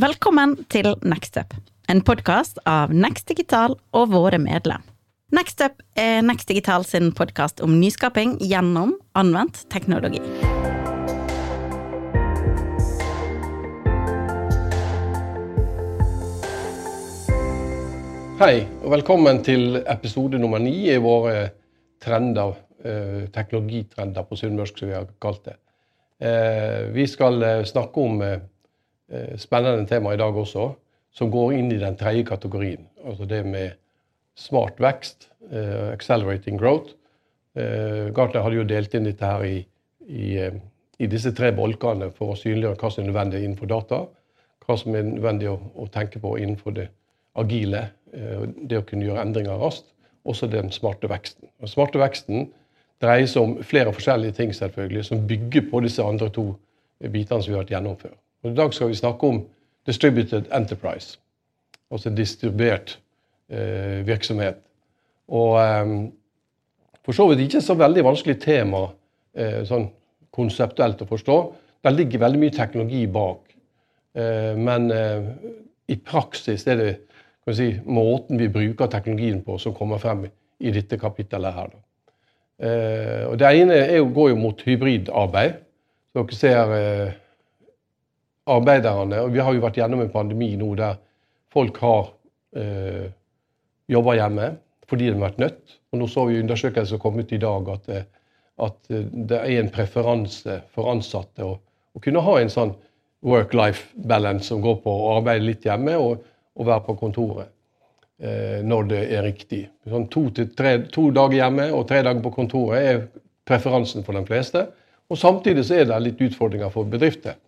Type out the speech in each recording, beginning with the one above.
Velkommen til Nextup, en podkast av Next Digital og våre medlem. Nextup er Next Digital sin podkast om nyskaping gjennom anvendt teknologi. Hei, og velkommen til episode nummer ni i våre trender, eh, teknologitrender på sunnmørsk, som vi har kalt det. Eh, vi skal eh, snakke om spennende tema i dag også, som går inn i den tredje kategorien. Altså det med smart vekst, uh, accelerating growth. Uh, Gartner hadde jo delt inn dette her i, i, uh, i, disse tre bolkene for å synliggjøre hva som er nødvendig innenfor data, hva som er nødvendig å, å tenke på innenfor det agile, det å kunne gjøre endringer raskt, også den smarte veksten. Den smarte veksten dreier seg om flere forskjellige ting selvfølgelig, som bygger på disse andre to bitene som vi har vært gjennom før. Og I dag skal vi snakke om distributed enterprise, altså distribuert eh, virksomhet. Og eh, for så vidt ikke så veldig vanskelig tema eh, sånn konseptuelt å forstå. Der ligger veldig mye teknologi bak. Eh, men eh, i praksis er det si, måten vi bruker teknologien på, som kommer frem i dette kapittelet her. Eh, og det ene jo, går jo mot hybridarbeid. Dere ser arbeiderne og Vi har jo vært gjennom en pandemi nå der folk har eh, jobba hjemme fordi de har vært nødt. Og Nå så vi undersøkelser som kom ut i dag at, eh, at eh, det er en preferanse for ansatte å, å kunne ha en sånn work-life balance som går på å arbeide litt hjemme og, og være på kontoret eh, når det er riktig. Sånn to, tre, to, dager hjemme og tre dager på kontoret er preferansen for de fleste. Og Samtidig så er det litt utfordringer for bedrifter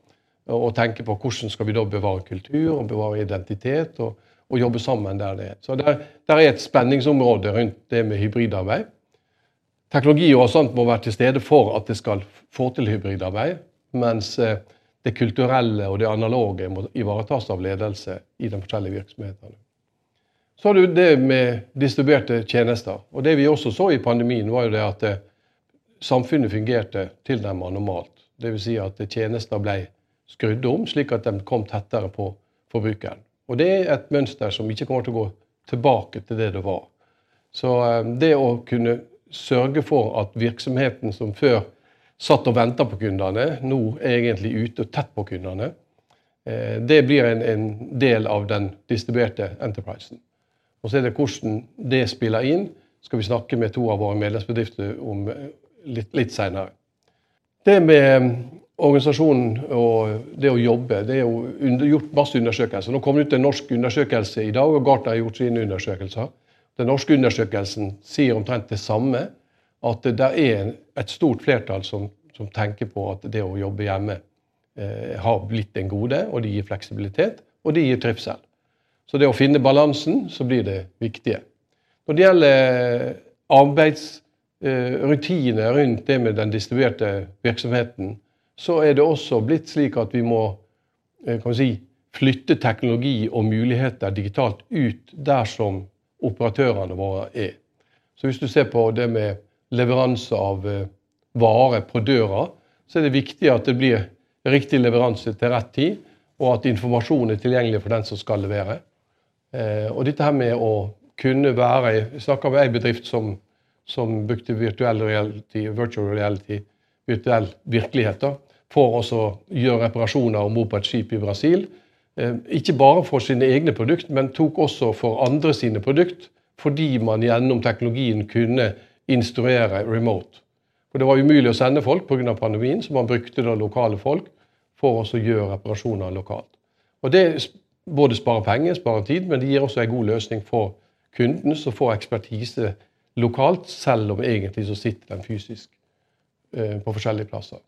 og tenke på hvordan skal vi da bevare kultur og bevare identitet og, og jobbe sammen der det er. Så der, der, er et spenningsområde rundt det med hybridarbeid. Teknologi og sånt må være til stede for at det skal få til hybridarbeid, mens eh, det kulturelle og det analoge må ivaretas av ledelse i de forskjellige virksomhetene. Så har du det med distribuerte tjenester. Og Det vi også så i pandemien, var jo det at eh, samfunnet fungerte tilnærmet normalt. Dvs. Si at tjenester ble skrudd om, slik at de kom tettere på forbrukeren. Og Det er et mønster som ikke kommer til å gå tilbake til det det var. Så eh, det å kunne sørge for at virksomheten som før satt og venta på kundene, nå er egentlig ute og tett på kundene, eh, det blir en, en del av den distribuerte enterprisen. Og så er det hvordan det spiller inn, skal vi snakke med to av våre medlemsbedrifter om eh, litt, litt seinere. Det med organisasjonen og det å jobbe Det er jo gjort masse undersøkelser. Nå kom det ut en norsk undersøkelse i dag, og Gartner har gjort sine undersøkelser. Den norske undersøkelsen sier omtrent det samme. At det er et stort flertall som, som tenker på at det å jobbe hjemme eh, har blitt en gode, og det gir fleksibilitet, og det gir trivsel. Så det å finne balansen, så blir det viktige. Når det gjelder arbeidsrutiner eh, rundt det med den distribuerte virksomheten, så er det også blitt slik at vi må eh, si, flytte teknologi og muligheter digitalt ut der som operatørene våre er. Så hvis du ser på det med leveranse av eh, varer på døra, så er det viktig at det blir riktig leveranse til rett tid, og at informasjon er tilgjengelig for den som skal levere. Eh, og dette her med å kunne være Jeg snakker om en bedrift som, som brukte virtual reality, virtual reality virtuell virkelighet da, for å gjøre reparasjoner om bord på et skip i Brasil. Eh, ikke bare for sine egne produkt, men tok også for andre sine produkt, fordi man gjennom teknologien kunne instruere remote. For Det var umulig å sende folk pga. pandemien, så man brukte da lokale folk for å gjøre reparasjoner lokalt. Og Det både sparer penger, sparer tid, men det gir også en god løsning for kunden, som får ekspertise lokalt, selv om egentlig så sitter den fysisk på forskjellige plasser.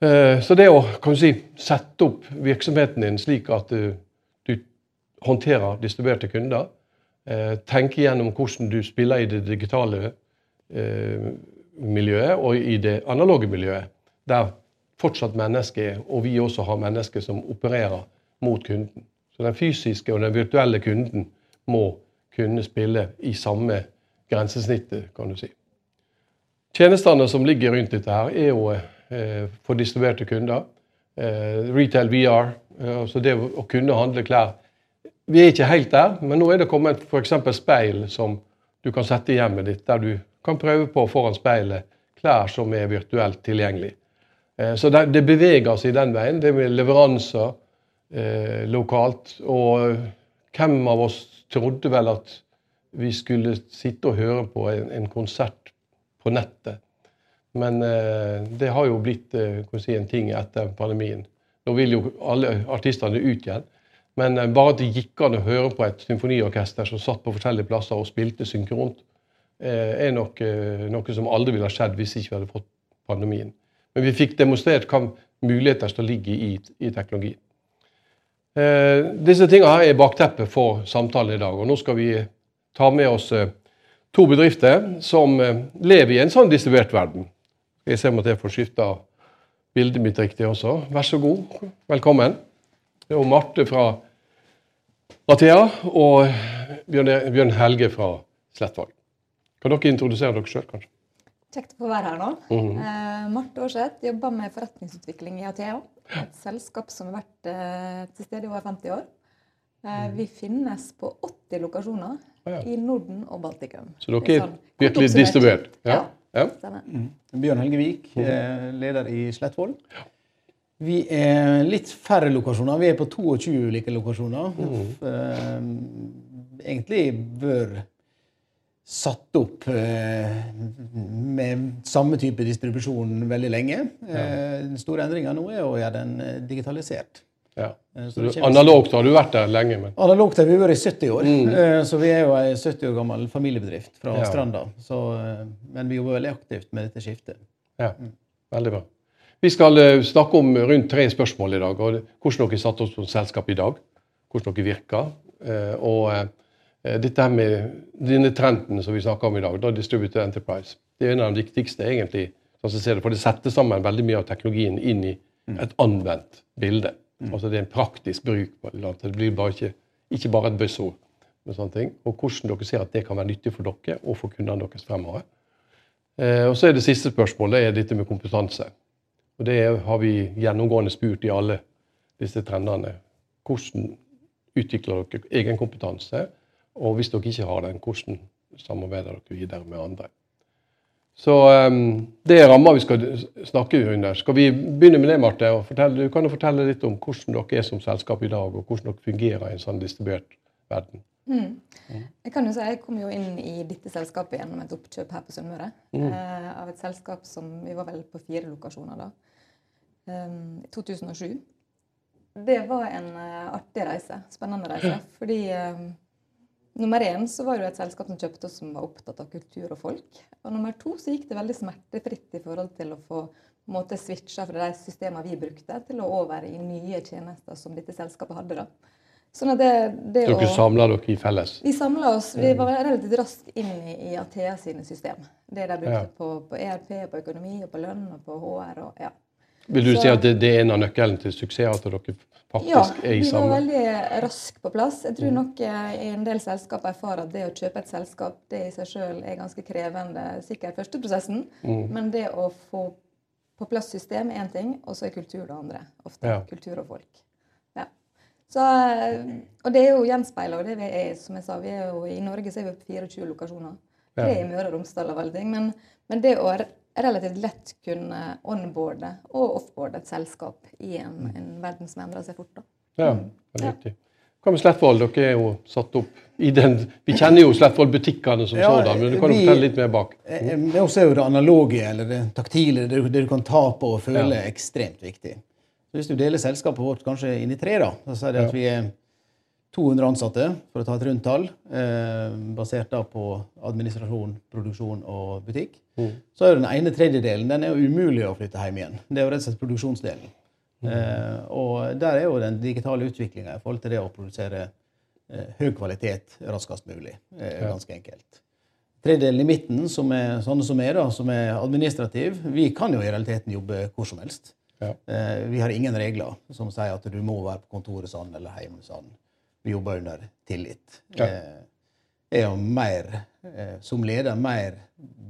Eh, så det å si, sette opp virksomheten din slik at du, du håndterer distribuerte kunder, eh, tenke gjennom hvordan du spiller i det digitale miljøet og i det analoge miljøet, der fortsatt mennesker er, og vi også har mennesker som opererer mot kunden. Så den fysiske og den virtuelle kunden må kunne spille i samme grensesnittet, kan du si. Tjenestene som ligger rundt dette, her er jo eh, for distribuerte kunder. Eh, Retail VR Eh, Så det å kunne handle klær Vi er ikke helt der, men nå er det kommet f.eks. speil som du kan sette i hjemmet ditt, der du kan prøve på foran speilet klær som er virtuelt tilgjengelig. Eh, Så det, det beveger seg den veien. Det med leveranser eh, lokalt. Og hvem av oss trodde vel at vi skulle sitte og høre på en konsert på nettet? Men eh, det har jo blitt eh, si, en ting etter pandemien. Nå vil jo alle artistene ut igjen. Men eh, bare at det gikk an å høre på et symfoniorkester som satt på forskjellige plasser og spilte synkront, er nok noe som aldri ville ha skjedd hvis ikke vi hadde fått pandemien. Men vi fikk demonstrert hva muligheter som ligger i, i teknologi. Eh, disse tingene her er bakteppet for samtalen i dag. og Nå skal vi ta med oss eh, to bedrifter som eh, lever i en sånn distribuert verden. Jeg ser om at jeg får skifta bildet mitt riktig også. Vær så god. Velkommen. Det er Marte fra Athea og Bjørn, Bjørn Helge fra Slettvåg. Kan dere introdusere dere sjøl, kanskje? Kjekt å få være her nå. Mhm. eh, Marte Aarseth jobber med forretningsutvikling i Athea. Et selskap som har vært eh, til stede i over 50 år. Eh, vi finnes på 80 lokasjoner ja. i Norden og Baltikum. Så dere er sånn virkelig distribuert? Ja. ja. Mm. Bjørn Helge Vik, eh, leder i Slettvoll. Vi er litt færre lokasjoner. Vi er på 22 ulike lokasjoner. Mm. Egentlig bør satt opp eh, med samme type distribusjon veldig lenge. Eh, Den store endringa nå er å gjøre den eh, digitalisert. Ja. Eh, analogt har du vært der lenge, men Analogt har vi vært i 70 år, Mm. så vi er jo ei 70 år gammel familiebedrift fra Ja. Stranda. Så, eh, men vi jobber veldig aktivt med dette skiftet. ja. Veldig bra. Vi skal eh, snakke om rundt tre spørsmål i dag. og Hvordan dere satte oss som selskap i dag. Hvordan dere virker. eh, Og eh, dette med denne trenden som vi snakker om i dag, da Distributed Enterprise. Det er en av de viktigste, egentlig. sånn For det setter sammen veldig mye av teknologien inn i et anvendt bilde. Altså Det er en praktisk bruk. det. Blir bare ikke, ikke bare et buzzord. med sånne ting, Og hvordan dere ser at det kan være nyttig for dere og for kundene deres fremover. Eh, og så er det siste spørsmålet er dette med kompetanse. Og Det har vi gjennomgående spurt i alle disse trendene. Hvordan utvikler dere egen kompetanse? Og hvis dere ikke har den, hvordan samarbeider dere videre med andre? Så um, Det er ramma vi skal snakke under. Skal vi begynne med det, Marte? fortelle, Du kan jo fortelle litt om hvordan dere er som selskap i dag, og hvordan dere fungerer i en sånn distribuert verden. Jeg kan jo si, jeg kom jo inn i dette selskapet gjennom et oppkjøp her på Sunnmøre. Eh, av et selskap som Vi var vel på fire lokasjoner da. I I 2007. Det var en eh, artig reise. Spennende reise. Fordi eh, nummer én så var det et selskap som kjøpte oss som var opptatt av kultur og folk. Og nummer to så gikk det veldig smertefritt i forhold til å få måte switcha fra de systemene vi brukte, til å over i nye tjenester som dette selskapet hadde. da. Sånn at det, det Dere å- samler dere i felles. vi samla oss vi var relativt raskt inn i, i Athea sine system. Det de brukte Ja. på, på ERP, på økonomi, og på lønn og på HR. og ja. Vil du Så- si at det, det er en av nøkkelen til suksess, at dere faktisk Ja, er i sammen? Ja, vi var veldig raskt på plass. Jeg tror nok eh, i en del selskap erfarer at det å kjøpe et selskap det i seg sjøl er ganske krevende. Sikkert første prosessen, Mm. men det å få på plass system er én ting, og så er kultur det andre. Ofte. Ja. Kultur og folk. Ja. Så, eh, og det er jo gjenspeila, og det vi er, som jeg sa, vi er jo, i Norge så er vi på 24 lokasjoner. Tre i Møre og Romsdal og alle. Men, men det å relativt lett kunne onboarde og offboarde et selskap i en, en verden som endrer seg fort. da. Ja, det er riktig. Hva med Slettvoll? Dere er jo satt opp i den Vi kjenner jo Slettvoll-butikkene som Ja, sådan, men du kan vi- fortelle litt mer bak. Mm. Men også er jo det analoge, eller det taktile, det, det du kan ta på og føle, Ja. er ekstremt viktig. Så hvis du deler selskapet vårt kanskje inn i tre, da, så sier det at vi er 200 ansatte, for å ta et rundt tall, eh, basert da på administrasjon, produksjon og butikk. Så er den ene tredjedelen den er jo umulig å flytte hjem igjen. Det er jo rett og slett produksjonsdelen. Eh, og der er jo den digitale utviklinga i forhold til det å produsere eh, høy kvalitet raskest mulig. Eh, ganske enkelt. Tredjedelen i midten, som er sånne som er, da, som er administrativ, vi kan jo i realiteten jobbe hvor som helst. Ja. Eh, vi har ingen regler som sier at du må være på kontoret sånn eller hjemme sånn. Vi jobber under tillit. Ja. Eh, er jo mer, eh, som leder, mer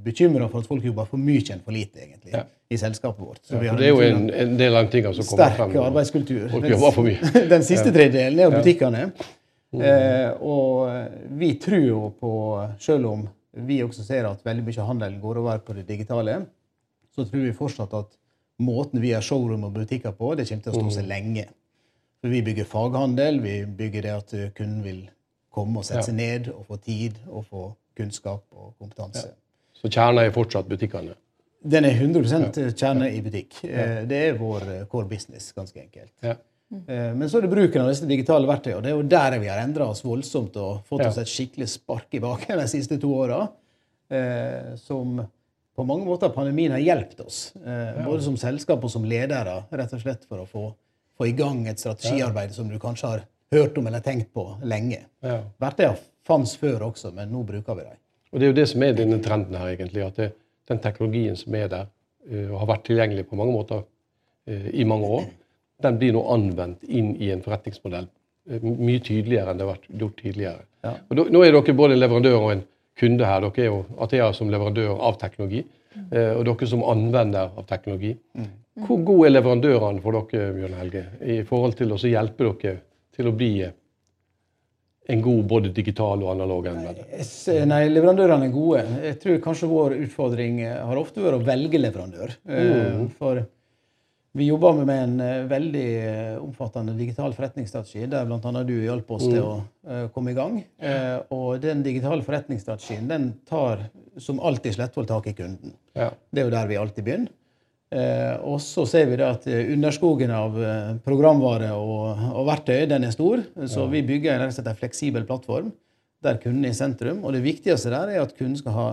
bekymra for at folk jobber for mye enn for lite, egentlig, Ja. i selskapet vårt. Ja, det er jo en en, en del av tingene som kommer frem. Sterk arbeidskultur. Folk jobber for mye. Den siste tredjedelen er jo butikkene. Mm. Eh, og vi tror jo på, selv om vi også ser at veldig mye handel går over på det digitale, så tror vi fortsatt at måten vi har showroom og butikker på, det kommer til å stå Mm. seg lenge. Vi bygger faghandel, vi bygger det at kunden vil komme og sette Ja. seg ned og få tid og få kunnskap og kompetanse. Så kjernen er fortsatt butikkene. Den er 100% kjerne i butikk. Eh, Det er vår eh, core business, ganske enkelt. Ja. Eh, Men så er det bruken av disse digitale verktøyene. og Det er jo der vi har endra oss voldsomt og fått Ja. oss et skikkelig spark i baken de siste to åra. Eh, som på mange måter pandemien har hjulpet oss. Eh, både som selskap og som ledere, rett og slett for å få, få i gang et strategiarbeid som du kanskje har hørt om eller tenkt på lenge. Ja. Verktøyene fantes før også, men nå bruker vi dem. Og det er jo det som er denne trenden her, egentlig. At det, den teknologien som er der, eh, og har vært tilgjengelig på mange måter eh, i mange år, den blir nå anvendt inn i en forretningsmodell. eh, Mye tydeligere enn det har vært gjort tidligere. Ja. Og nå er dere både en leverandør og en kunde her. Dere er jo Athea som leverandør av teknologi, og dere som anvender av teknologi. Hvor gode er leverandørene for dere, Bjørn Helge, i forhold til å hjelpe dere til å bli eh, en god både digital og analog anvender? S- Nei, leverandørene er gode. Jeg tror kanskje vår utfordring eh, har ofte vært å velge leverandør. Mm. For vi jobber med en eh, veldig eh, omfattende digital forretningsstrategi, der bl.a. du hjalp oss til å eh, komme i gang. Eh, Og den digitale forretningsstrategien den tar som alltid Slettvoll tak i kunden. Ja. Det er jo der vi alltid begynner. Eh, og så ser vi at eh, underskogen av eh, programvare og, og verktøy den er stor. Så vi bygger en, en fleksibel plattform der kunden er i sentrum. Og det viktigste der er at kunden skal ha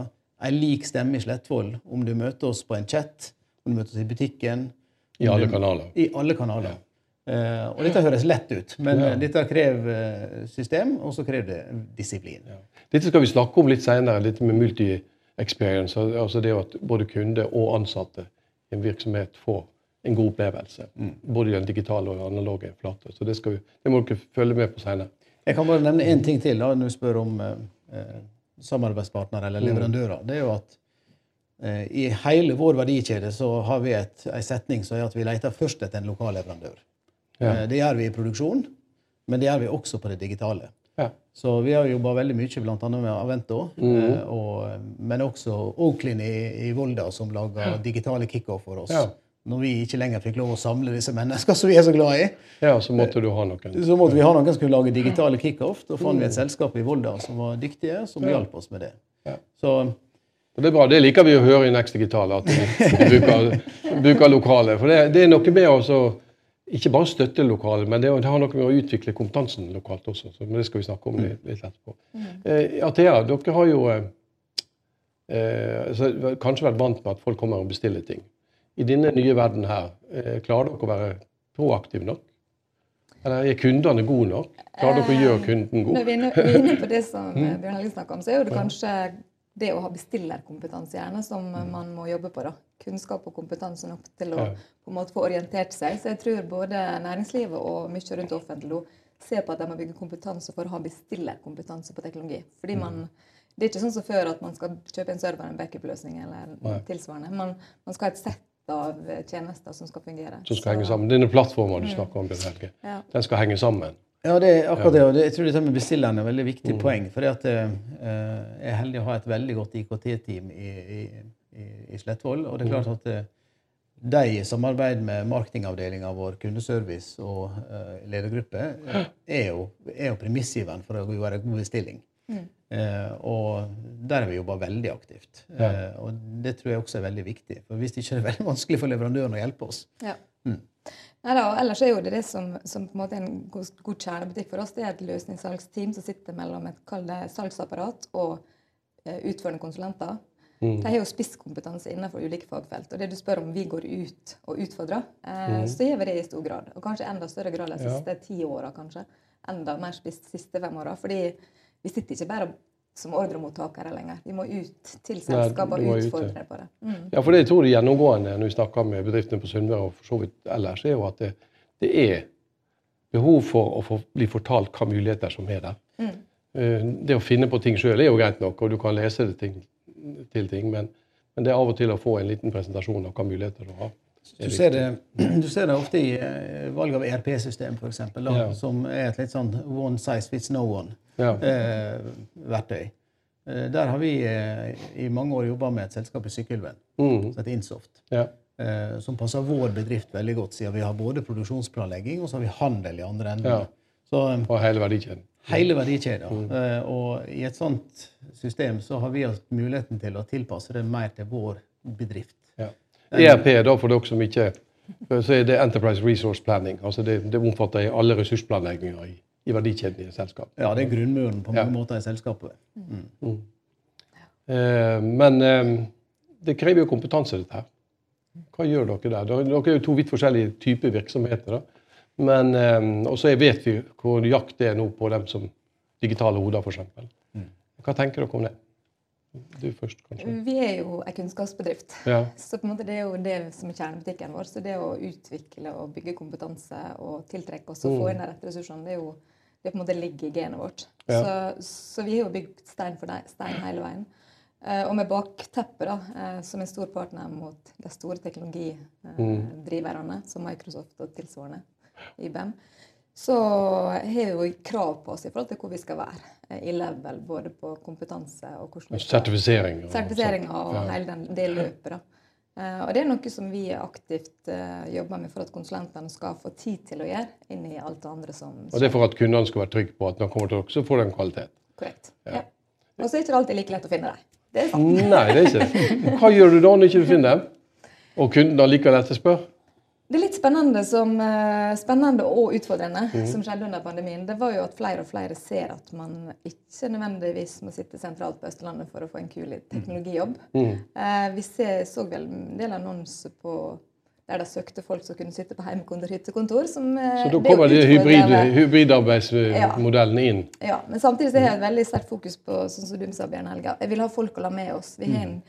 en lik stemme i Slettvoll om du møter oss på en chat, om du møter oss i butikken. I alle kanaler. I alle kanaler. Eh, og dette høres lett ut, men ja. dette krever eh, system, og så krever det disiplin. Dette skal vi snakke om litt senere, litt med multi-experience. Altså det at både kunde og ansatte i en virksomhet får en god opplevelse. Både i den digitale og den analoge flata. Så det, vi, det må dere følge med på senere. Jeg kan bare nevne én ting til da, når du spør om eh, eh, samarbeidspartnere eller leverandører. Det er jo at eh, i hele vår verdikjede så har vi et, en setning som er at vi leter først etter en lokal leverandør. Ja. Eh, det gjør vi i produksjon, men det gjør vi også på det digitale. Ja. Så vi har jobba veldig mye bl.a. med Avento, mm. og, men også Oaklin i, i Volda, som lager digitale kickoff for oss. Ja. Når vi ikke lenger fikk lov å samle disse menneskene som vi er så glad i. ja, så måtte du ha noen. Så måtte vi ha noen som skulle lage digitale kickoff. Da fant vi et selskap i Volda som var dyktige, som hjalp oss med det. Ja. Så Og det er bra. Det liker vi å høre i Next Digital, at vi bruker, bruker lokale. For det, det er noe med å ikke bare støtte lokale, men det, har noe med å utvikle kompetansen lokalt også. Så, men det skal vi snakke om litt, litt etterpå. Eh, Athea, dere har jo eh, eh, kanskje vært vant med at folk kommer og bestiller ting. I denne nye verden her, eh, klarer dere å være proaktive nok? Eller er kundene gode nok? Klarer dere å gjøre kunden god? er vi er inne på det som Mm. eh, Bjørn Helge snakker om, så er jo det kanskje det å ha bestillerkompetanse gjerne som eh, man må jobbe på. da. Kunnskap og kompetanse nok til å Mm. Ja. på en måte få orientert seg. Så jeg tror både næringslivet og mye rundt offentlig nå ser på at de må bygge kompetanse for å ha bestillerkompetanse på teknologi. Fordi Mm. man, Det er ikke sånn som før at man skal kjøpe en server, en backup-løsning eller Nei. tilsvarende. Man, man skal ha et sett av eh, tjenester som skal fungere. Som skal Så- henge sammen. Denne plattformen du snakker om, Bjørn Helge, Ja. den skal henge sammen. ja, det er akkurat det. Og jeg tror dette med bestilleren er et veldig viktig poeng. For at, eh, jeg er heldig å ha et veldig godt IKT-team i, i, i, i Slettvoll. Og det er klart at eh, de i samarbeid med marketingavdelinga vår, kundeservice og eh, ledergruppe, er jo, er jo premissgiveren for å gjøre god bestilling. Eh, og der har vi jobba veldig aktivt. Eh, og det tror jeg også er veldig viktig. For hvis ikke er det veldig vanskelig for leverandøren å hjelpe oss. Ja. Neida, og ellers er jo det det som, som på en måte er en god, god kjernebutikk for oss. Det er et løsningssalgsteam som sitter mellom et det salgsapparat og eh, utførende konsulenter. De har jo spisskompetanse innenfor ulike fagfelt. Og det du spør om vi går ut og utfordrer, eh, så gjør vi det i stor grad. Og kanskje enda større grad de siste ti åra, kanskje. Enda mer spiss de siste fem åra. Fordi vi sitter ikke bare som ordremottakere lenger. Vi må ut til selskap og utfordre på det. Mm. Ja, for det jeg tror det gjennomgående når vi snakker med bedriftene på Sunnmøre og for så vidt ellers, er jo at det, det er behov for å få, bli fortalt hva muligheter som er der. eh, det å finne på ting sjøl er jo greit nok, og du kan lese det ting, til ting, men, men det er av og til å få en liten presentasjon av hva muligheter du har. Du ser, det, du ser det ofte i eh, valg av ERP-system, f.eks., Ja. som er et litt sånn one size fits no one-verktøy. der har vi eh, i mange år jobba med et selskap i Sykkylven Mm. som heter Insoft. Ja. eh, som passer vår bedrift veldig godt, siden vi har både produksjonsplanlegging og så har vi handel i andre enden. Ja. Så eh, Fra hele verdikjeden. Hele verdikjeden. Mm. og i et sånt system så har vi hatt muligheten til å tilpasse det mer til vår bedrift. Ja. ERP, da for dere som ikke så er det Enterprise Resource Planning. altså Det, det omfatter alle ressursplanlegginger i, i verdikjeden i et selskap. Ja, det er grunnmuren på mange Ja. måter i selskapet. Eh, men eh, det krever jo kompetanse, dette her. Hva gjør dere der? Dere dere er jo to vidt forskjellige typer virksomheter. da. Men eh, også vet vi hvor jakt det er nå på dem som digitale hoder, f.eks. Hva tenker dere om det? Du først, kanskje. Vi er jo en kunnskapsbedrift. Ja. Så på en måte det er jo det som er kjernebutikken vår. Så det å utvikle og bygge kompetanse og tiltrekke oss og få inn de rette ressursene, det er jo det på en måte ligger i genet vårt. Ja. Så, så vi har jo bygd stein for stein hele veien. Eh, og med bakteppet, da, eh, som en stor partner mot de store teknologidriverne, som Microsoft og tilsvarende, IBM, så har vi krav på oss i forhold til hvor vi skal være eh, i level, både på kompetanse og hvordan vi skal Sertifisering. og og hele den, det løpet. da. Eh, og det er noe som vi aktivt eh, jobber med for at konsulentene skal få tid til å gjøre, inn i alt det andre som Og det er for at kundene skal være trygge på at når de kommer til dere, så får de kvalitet. korrekt. Ja. Og så er det ikke alltid like lett å finne dem. Det er sant. Nei, det er ikke. Hva gjør du da når ikke du finner dem? Og kunden allikevel etterspør? Det er litt spennende, som, eh, spennende og utfordrende mm. som skjedde under pandemien. Det var jo at flere og flere ser at man ikke nødvendigvis må sitte sentralt på Østlandet for å få en kul teknologijobb. Mm. Eh, vi ser, så vel en del annonser på der de søkte folk som kunne sitte på hjemmekontor. Som, eh, Så da er kommer de hybrid, hybridarbeidsmodellene inn. Ja, men samtidig så har jeg et veldig sterkt fokus på sånn som du sa, Bjørn Helga. Jeg vil ha folk å la med oss. Vi har en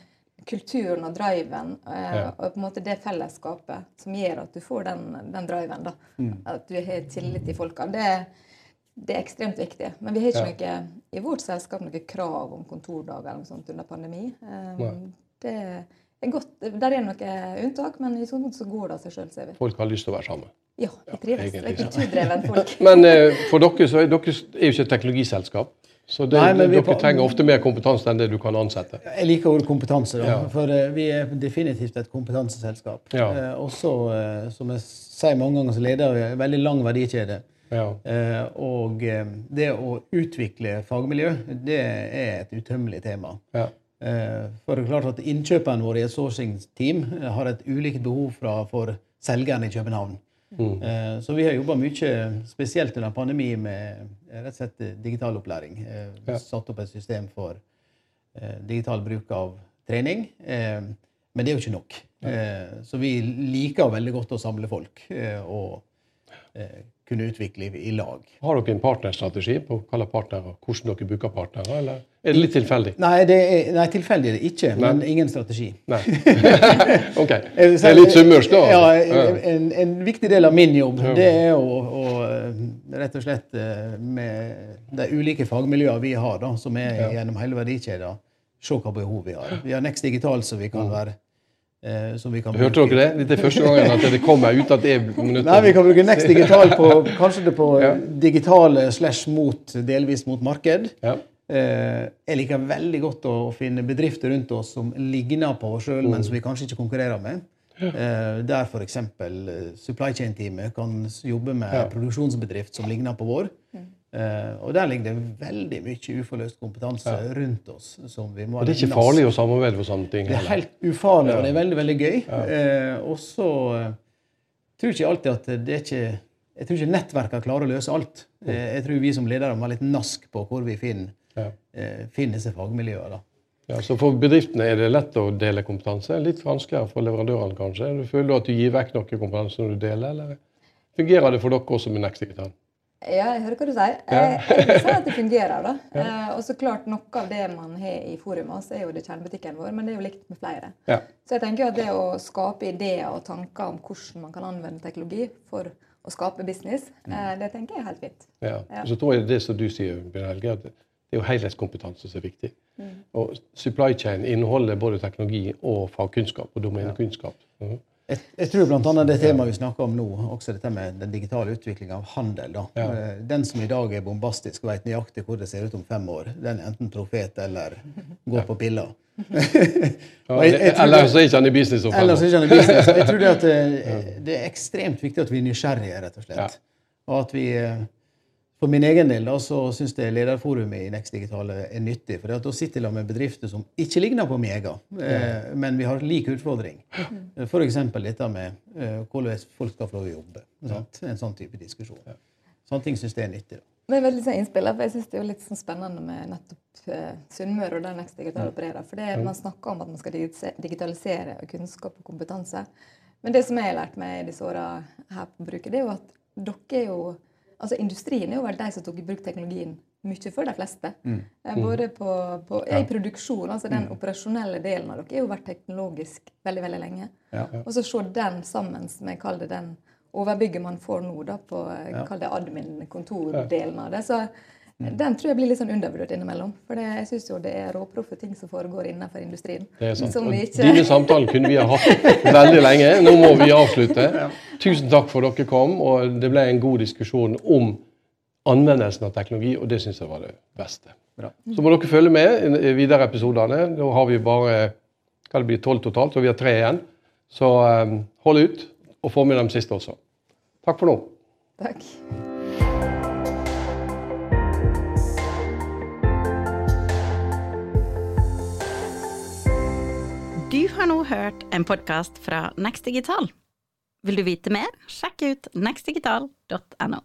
kulturen og driven eh, Ja. og på en måte det fellesskapet som gjør at du får den, den driven. da. At du har tillit til folka. Det, det er ekstremt viktig. Men vi har ikke noe, i vårt selskap noe krav om kontordager eller noe sånt under pandemi. Um, det er godt. Der er noe unntak, men i sånn måte så går det av seg sjøl, ser vi. Folk har lyst til å være sammen. Ja, vi trives. Ja, egentlig, er ja. kulturdreven folk. Men eh, for dere så er dere er jo ikke et teknologiselskap. Så det, Nei, er dere på- trenger ofte mer kompetanse enn det du kan ansette. Jeg liker ordet kompetanse, da, Ja. for eh, vi er definitivt et kompetanseselskap. Ja. Eh, også, eh, som jeg sier mange ganger, så leder vi en veldig lang verdikjede. Ja. Eh, og eh, det å utvikle fagmiljø, det er et utømmelig tema. Ja. Eh, for det er klart at Innkjøperne våre i et sourcing-team har et ulikt behov fra, for selgeren i København. Eh, så vi har jobba mye, spesielt under pandemi, med eh, rett og slett eh, digital opplæring. vi Ja. Satt opp et system for eh, digital bruk av trening. Eh, men det er jo ikke nok. Ja. så vi liker veldig godt å samle folk eh, og eh, kunne utvikle i, i lag. Har dere en partnerstrategi på hva partnere, hvordan dere bruker partnere, eller er det litt tilfeldig? Nei, det er, nei tilfeldig er det ikke, men ingen strategi. Nei. ok. Det er litt summørsk, da? Ja, en, en viktig del av min jobb det er å, å eh, rett og slett eh, med de ulike fagmiljøene vi har, da, som er gjennom hele verdikjeden, se hva behov vi har. Vi har Next Digital, så vi kan være eh, som vi kan Hørte dere det? Dette er første gangen at det kommer ut at det er minutter. Nei, Vi kan bruke Next Digital på kanskje det på Ja. digitale slash mot, delvis mot marked. Ja. Eh, jeg liker veldig godt å finne bedrifter rundt oss som ligner på oss sjøl, men som vi kanskje ikke konkurrerer med. Eh, der f.eks. supply chain-teamet kan jobbe med Ja. produksjonsbedrift som ligner på vår. Eh, og der ligger det veldig mye uforløst kompetanse rundt oss. som vi må Og det er ikke farlig å samarbeide for sånne ting? det er helt ufarlig, og det er veldig veldig gøy. Eh, og så eh, tror ikke alltid at det er ikke Jeg tror ikke nettverkene klarer å løse alt. Jeg tror vi som ledere må ha litt nask på hvor vi finner, Ja. finner disse fagmiljøene. Ja, så For bedriftene er det lett å dele kompetanse. Litt vanskeligere for leverandørene, kanskje. Du Føler du at du gir vekk noe kompetanse når du deler, eller fungerer det for dere også med Next Digital? Ja, jeg hører hva du sier. Jeg, jeg vil si at det fungerer. da. Eh, og så klart Noe av det man har i forumet, så er jo det kjernebutikken vår, men det er jo likt med flere. Ja. Så jeg tenker jo at det å skape ideer og tanker om hvordan man kan anvende teknologi for å skape business, eh, det tenker jeg er helt fint. ja. Ja. Så tror jeg det som du sier, Bjørn Helge, at Det er jo helhetskompetanse som er viktig. Og supply chain inneholder både teknologi og fagkunnskap og domenekunnskap. Mhm. Jeg, jeg tror bl.a. det temaet vi snakker om nå, også dette med den digitale utviklinga av handel. Ja. Eh, Den som i dag er bombastisk og vet nøyaktig hvor det ser ut om fem år, den er enten profet eller går på piller. Ja, jeg tror Eller så er ikke han i business om fem år. Jeg tror det, at det, er ekstremt viktig at vi er nysgjerrige, rett og slett. Og at vi, eh, For min egen del da, så syns jeg lederforumet i Next Digital er nyttig. For da sitter jeg med bedrifter som ikke ligner på Mega, eh, men vi har lik utfordring. F.eks. dette med eh, hvordan folk skal få lov å jobbe. Sant? En sånn type diskusjon. Sånne ting syns jeg er nyttig. Da. Det er veldig sånn for jeg synes det er litt sånn spennende med nettopp eh, Sunnmøre og der Next Digital opererer. For det, man snakker om at man skal digitalisere- digitalisere kunnskap og kompetanse. Men det som jeg har lært meg i disse åra her på bruket, det er jo at dere er jo Altså industrien er jo vel de som tok i bruk teknologien mye før de fleste. Mm. Både på, på, ja, i produksjon, altså den operasjonelle delen av dere er jo vært teknologisk veldig, veldig lenge. Ja. Og så se den sammen med kall det den overbygget man får nå da på ja. kall det admin-kontordelen av det. Så den tror jeg blir litt sånn undervurdert innimellom. For det, jeg syns jo det er råproffe ting som foregår innenfor industrien. Det er sant. Som Og vi ikke Dine samtaler kunne vi ha hatt veldig lenge. Nå må vi avslutte. Tusen takk for dere kom, og det ble en god diskusjon om anvendelsen av teknologi, og det syns jeg var det beste. Bra. Så må dere følge med i videre episodene. Nå har vi bare hva det blir, tolv totalt, og vi har tre igjen. Så um, hold ut, og få med dem siste også. Takk for nå. Takk. Har nå hørt en podkast fra Next Digital. Vil du vite mer, sjekk ut nextdigital.no.